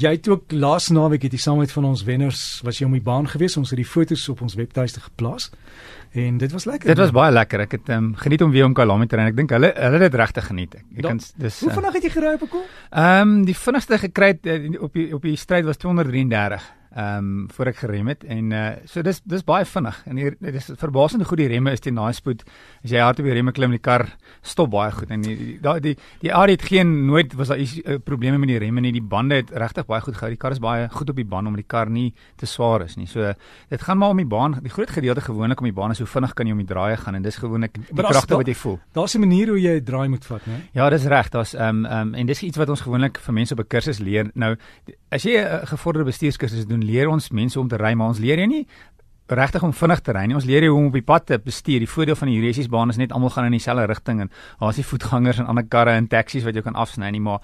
Jy het ook laas naweek het jy saam met van ons wenners was jy om die baan gewees. Ons het die foto's op ons webtuiste geplaas. En dit was lekker. Dit was baie lekker. Ek het um, geniet om weer om Kalami te ry. Ek dink hulle hulle het dit regtig geniet. Ek, ek kan dis Hoe vinnig het jy gery op 'n kol? Ehm um, die vinnigste gekry eh, op die op die stryd was 233 ehm um, voor ek gerem het en uh so dis dis baie vinnig en hier dit is verbasend goed die remme is teen daai spoed as jy hard op die remme klim die kar stop baie goed en die die die, die, die Audi het geen nooit was daar uh, probleme met die remme nie die bande het regtig baie goed gehou die kar is baie goed op die baan om die kar nie te swaar is nie so dit gaan maar om die baan die groot gedeelte gewoonlik om die baan is hoe vinnig kan jy om die draaie gaan en dis gewoonlik die kragte wat jy voel Daar's 'n manier hoe jy 'n draai moet vat, né? Ja, dis reg. Daar's ehm um, ehm um, en dis iets wat ons gewoonlik vir mense op 'n kursus leer. Nou, as jy 'n gevorderde bestuurskursus doen, leer ons mense om te ry, maar ons leer jy nie regtig om vinnig te ry nie. Ons leer jou hoe om op die pad te bestuur. Die voordeel van die Eurasiesbaan is net almal gaan in dieselfde rigting en daar's nie voetgangers en ander karre en taksies wat jy kan afsny nie, maar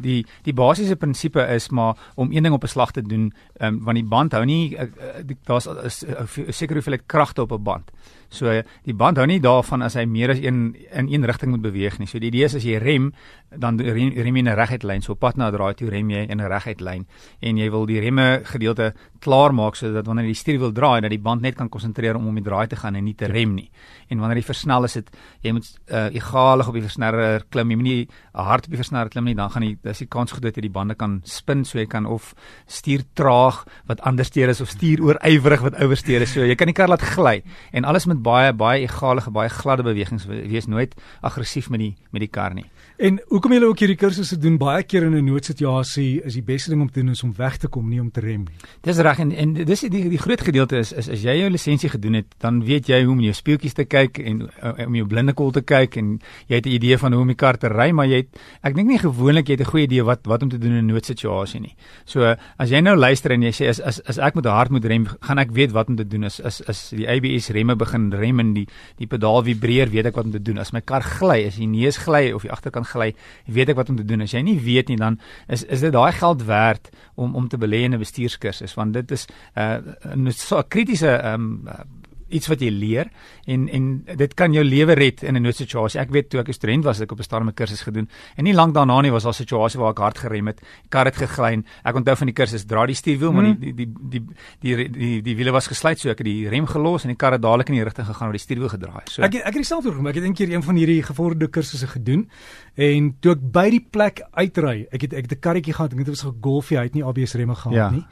die die basiese prinsipe is maar om een ding op 'n slag te doen, um, want die band hou nie uh, die- daar's 'n 'n sekere hoeveelheid kragte op 'n band. So die band hou nie daarvan as hy meer as een in een rigting moet beweeg nie. So die idee is as jy rem, dan rem, rem jy in 'n reguit lyn. So pad na draai toe rem jy in 'n reguit lyn en jy wil die remme gedeelte klaar maak sodat wanneer jy die stuur wil draai dat die band net kan konsentreer om om die draai te gaan en nie te rem nie. En wanneer jy versnel is dit jy moet uh, egalig op die versneller klim. Jy moet nie hard op die versneller klim nie, dan gaan die dis die kans goed dat jy die bande kan spin so jy kan of stuur traag wat andersteer is of stuur oorywerig wat ouersteer is. So jy kan die kar laat gly en alles met baie baie egalige, baie gladde bewegings we- wees nooit aggressief met die met die kar nie. En hoekom julle ook hierdie kursusse doen baie keer in 'n noodsituasie is die beste ding om te doen is om weg te kom, nie om te rem nie. Dis reg en en dis die die groot gedeelte is is as jy jou lisensie gedoen het, dan weet jy hoe om jou spieeltjies te kyk en uh, om jou blinde kol te kyk en jy het 'n idee van hoe om die kar te ry, maar jy het ek dink nie gewoonlik jy het 'n goeie idee wat wat om te doen in 'n noodsituasie nie. So as jy nou luister en jy sê as as as ek met hard moet rem, gaan ek weet wat om te doen as as as die ABS remme begin rem en die die pedaal vibreer, weet ek wat om te doen. As my kar gly, as die neus gly of die agterkant gly, weet ek wat om te doen. As jy nie weet nie, dan is is dit daai geld werd om om te belê in 'n bestuurskursus want dit is 'n uh, so 'n kritiese ehm um, uh, iets wat jy leer en en dit kan jou lewe red in 'n noodsituasie. Ek weet toe ek 'n student was, het ek op 'n stadium 'n kursus gedoen en nie lank daarna nie was daar 'n situasie waar ek hard gerem het, kar het gegly en ek onthou van die kursus dra die stuurwiel maar Mhm. die die die die die die, die wiele was gesluit so ek het die rem gelos en die kar het dadelik in die rigting gegaan waar die stuurwiel gedraai. So Ek het- ek het dieselfde gedoen. Ek het eendag een van hierdie gevorderde kursusse gedoen en toe ek by die plek uitry, ek het ek het 'n karretjie gehad, ek het dit was Golfie, hy het nie ABS remme gehad Ja. nie.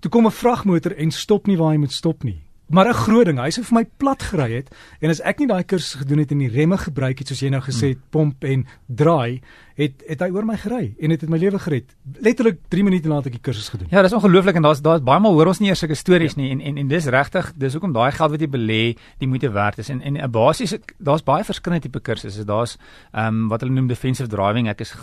Toe kom 'n vragmotor en stop nie waar hy moet stop nie. Maar 'n groot ding, hy sou vir my plat gery het en as ek nie daai kursus gedoen het en die remme gebruik het soos jy nou gesê het, pomp en draai, het het hy oor my gery en dit het my lewe gered. Letterlik 3 minute nadat ek die kursus gedoen. Ja, dis ongelooflik en daar's daar's baie maal hoor ons nie eers sulke stories ja. nie en en en dis regtig, dis hoekom daai geld wat jy belê, die moeite werd is. En en 'n basiese daar's baie verskillende tipe kursusse. Daar's ehm um, wat hulle noem defensive driving. Ek is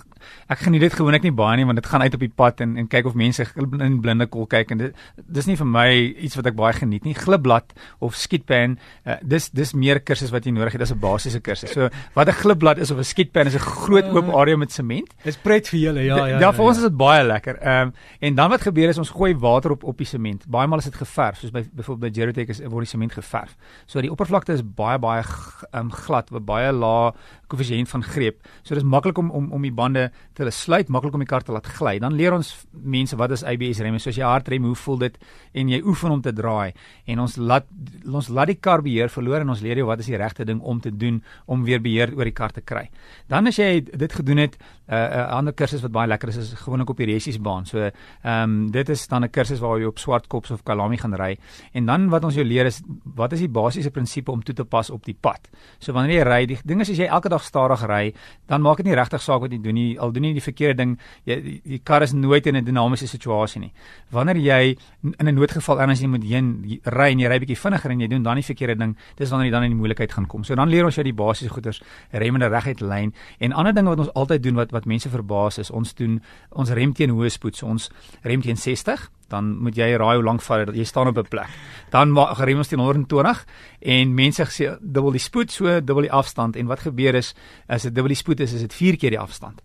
ek geniet dit gewoonlik nie baie nie want dit gaan uit op die pad en en kyk of mense in blinde kol kyk en dit dis nie vir my iets wat ek baie geniet nie. Glibblad of skietpan, uh, dis dis meer kursus wat jy nodig het as 'n basiese kursus. So wat 'n glibblad is of 'n skietpan is 'n groot oop area met sement. Dis pret vir julle, ja, ja. Ja, vir ons is dit baie lekker. Ehm um, en dan wat gebeur is ons gooi water op op die sement. Baie maal is dit geverf, soos by byvoorbeeld by Gerotech is word die sement geverf. So die oppervlakte is baie baie ehm um, glad, baie lae koëffisiënt van greep. So dis maklik om om om die bande te sluit, maklik om die kar te laat gly. Dan leer ons mense wat is ABS remme. So as jy hard rem, hoe voel dit en jy oefen om te draai en ons laat ons laat die kar beheer verloor en ons leer jou wat is die regte ding om te doen om weer beheer oor die kar te kry. Dan as jy dit gedoen het, 'n uh, 'n uh, ander kursus wat baie lekker is is gewoonlik op die resiesbaan. So ehm um, dit is dan 'n kursus waar jy op Swartkops of Kalami gaan ry. En dan wat ons jou leer is wat is die basiese prinsipe om toe te pas op die pad. So wanneer jy ry, die ding is as jy elke dag stadig ry, dan maak dit nie regtig saak wat jy doen nie. Al doen jy die verkeerde ding, jy die, die kar is nooit in 'n dinamiese situasie nie. Wanneer jy in 'n noodgeval ergens jy moet heen ry en jy ry bietjie vinniger en jy doen dan die verkeerde ding, dis wanneer jy dan in die moeilikheid gaan kom. So dan leer ons jou die basiese goeders, remmende reguit lyn en ander dinge wat ons altyd doen wat wat mense verbaas is, ons doen ons rem teen hoë spoed. So ons rem teen 60 dan moet jy raai hoe lank vat dit jy staan op 'n plek. Dan rem ons teen 120 en mense sê dubbel die spoed, so dubbel die afstand en wat gebeur is as dit dubbel die spoed is, is dit 4 keer die afstand.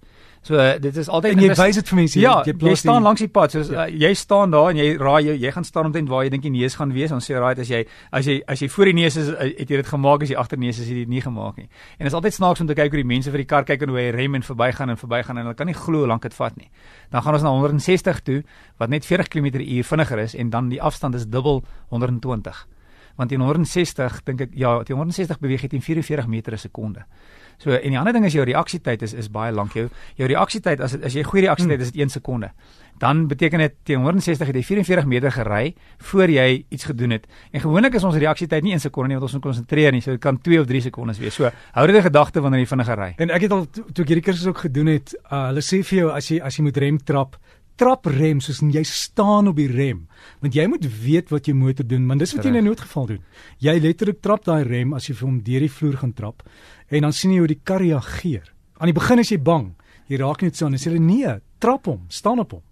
So uh, dit is altyd En jy wys dit vir mense. Ja, jy, jy, staan langs die pad. So Ja. uh, jy staan daar en jy raai jy, jy gaan staan omtrent waar jy dink die neus gaan wees. Ons sê right as jy as jy as jy voor die neus is, uh, het jy dit gemaak as jy agter neus is, het jy dit nie gemaak nie. En dit is altyd snaaks om te kyk hoe die mense vir die kar kyk en hoe hy rem en verbygaan en verbygaan en hulle kan nie glo hoe lank dit vat nie. Dan gaan ons na 160 toe wat net 40 km/h vinniger is en dan die afstand is dubbel 120 want teen 160 dink ek ja teen 160 beweeg jy teen 44 meter per sekonde. So en die ander ding is jou reaksietyd is is baie lank. Jou jou reaksietyd as as jy goeie reaksietyd is dit 1 sekonde. Dan beteken dit teen 160 het jy 44 meter gery voor jy iets gedoen het. En gewoonlik is ons reaksietyd nie 1 sekonde nie want ons moet konsentreer nie. So dit kan 2 of 3 sekondes wees. So hou dit in gedagte wanneer jy vinniger ry. En ek het al to- toe ek hierdie kursus ook gedoen het, uh, hulle sê vir jou as jy as jy moet rem trap, trap rem soos jy staan op die rem. Want jy moet weet wat jou motor doen, want dis wat jy in 'n noodgeval doen. Jy letterlik trap daai rem as jy vir hom deur die vloer gaan trap en dan sien jy hoe die kar reageer. Aan die begin is jy bang. Jy raak net so en sê hulle nee, trap hom, staan op hom.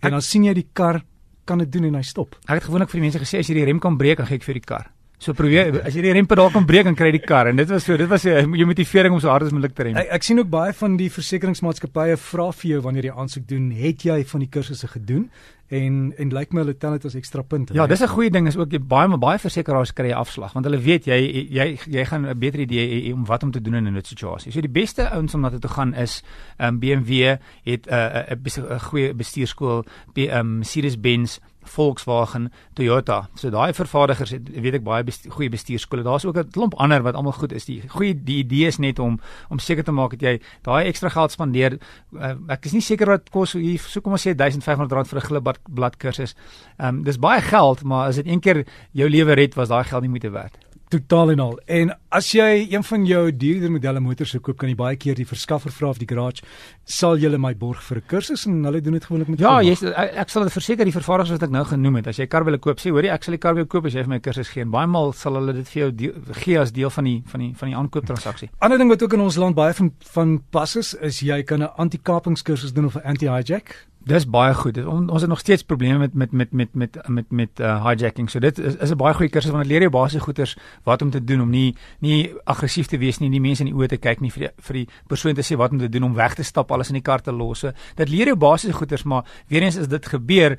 En dan sien jy die kar kan dit doen en hy stop. Ek het gewoonlik vir die mense gesê as jy die rem kan breek, dan gee ek vir die kar. So probeer as jy die rempedaal kan breek, dan kry jy die kar en dit was so dit was jou jou motivering om so hard as moontlik te rem. Ek, ek sien ook baie van die versekeringsmaatskappye vra vir jou wanneer jy aansoek doen, het jy van die kursusse gedoen? En en lyk my hulle tel dit as ekstra punte. Ja, dis 'n goeie ding is ook jy baie baie versekeraars kry jy afslag want hulle weet jy jy jy gaan 'n beter idee hê om wat om te doen in 'n noodsituasie. So die beste ouens om na toe te gaan is um, BMW het 'n uh, 'n bes- 'n goeie bestuurskool, um, Mercedes-Benz Volkswagen, Toyota. So daai vervaardigers het weet ek baie bestu goeie bestuurskole. Daar's ook 'n klomp ander wat almal goed is. Die goeie die idee is net om om seker te maak dat jy daai ekstra geld spandeer. Uh, ek is nie seker wat kos hier so kom ons sê R1500 vir 'n glibblad blad kursus. Ehm um, dis baie geld, maar as dit een keer jou lewe red, was daai geld nie moeite werd. Totaal en al. En as jy een van jou duurder modelle motors sou koop, kan jy baie keer die verskaffer vra of die garage sal julle my borg vir 'n kursus en hulle doen dit gewoonlik met Ja, jy ek, ek sal dit verseker die vervaardigers wat ek nou genoem het. As jy 'n kar wil koop, sê hoorie, ek sal die kar wil koop as jy vir my 'n kursus gee. En baie maal sal hulle dit vir jou deel, gee as deel van die van die van die aankooptransaksie. Ander ding wat ook in ons land baie van van pas is, is jy kan 'n anti-kapingskursus doen of 'n anti-hijack. Dis baie goed. On, ons het nog steeds probleme met met met met met met met uh, hijacking. So dit is is 'n baie goeie kursus want dit leer jou basiese goeters wat om te doen om nie nie aggressief te wees nie, nie mense in die oë te kyk nie vir die, vir die persoon te sê wat om te doen om weg te stap, alles in die kar te los. So dit leer jou basiese goeters, maar weer eens as dit gebeur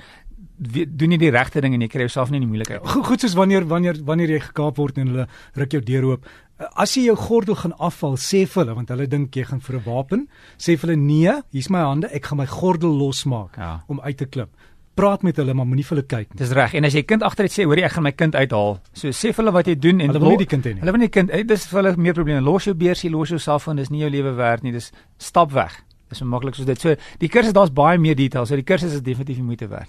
we- doen jy die regte ding en jy kry jouself nie in die moeilikheid. nie. Goed, goed soos wanneer wanneer wanneer jy gekaap word en hulle ruk jou deur oop. As jy jou gordel gaan afval, sê vir hulle want hulle dink jy gaan vir 'n wapen, sê vir hulle nee, hier's my hande, ek gaan my gordel losmaak Ja. om uit te klim. Praat met hulle, maar moenie vir hulle kyk nie. Dis reg. En as jy kind agteruit sê, hoorie, ek gaan my kind uithaal. So sê vir hulle wat jy doen en Hulle wil nie die kind hê nie. Hulle wil nie die kind. Dis vir hulle meer probleme. Los jou beursie, los jou selfoon, dis nie jou lewe werd nie. Dis stap weg. Dis so maklik soos dit. So die kursus daar's baie meer detail. So die kursus is definitief die moeite werd.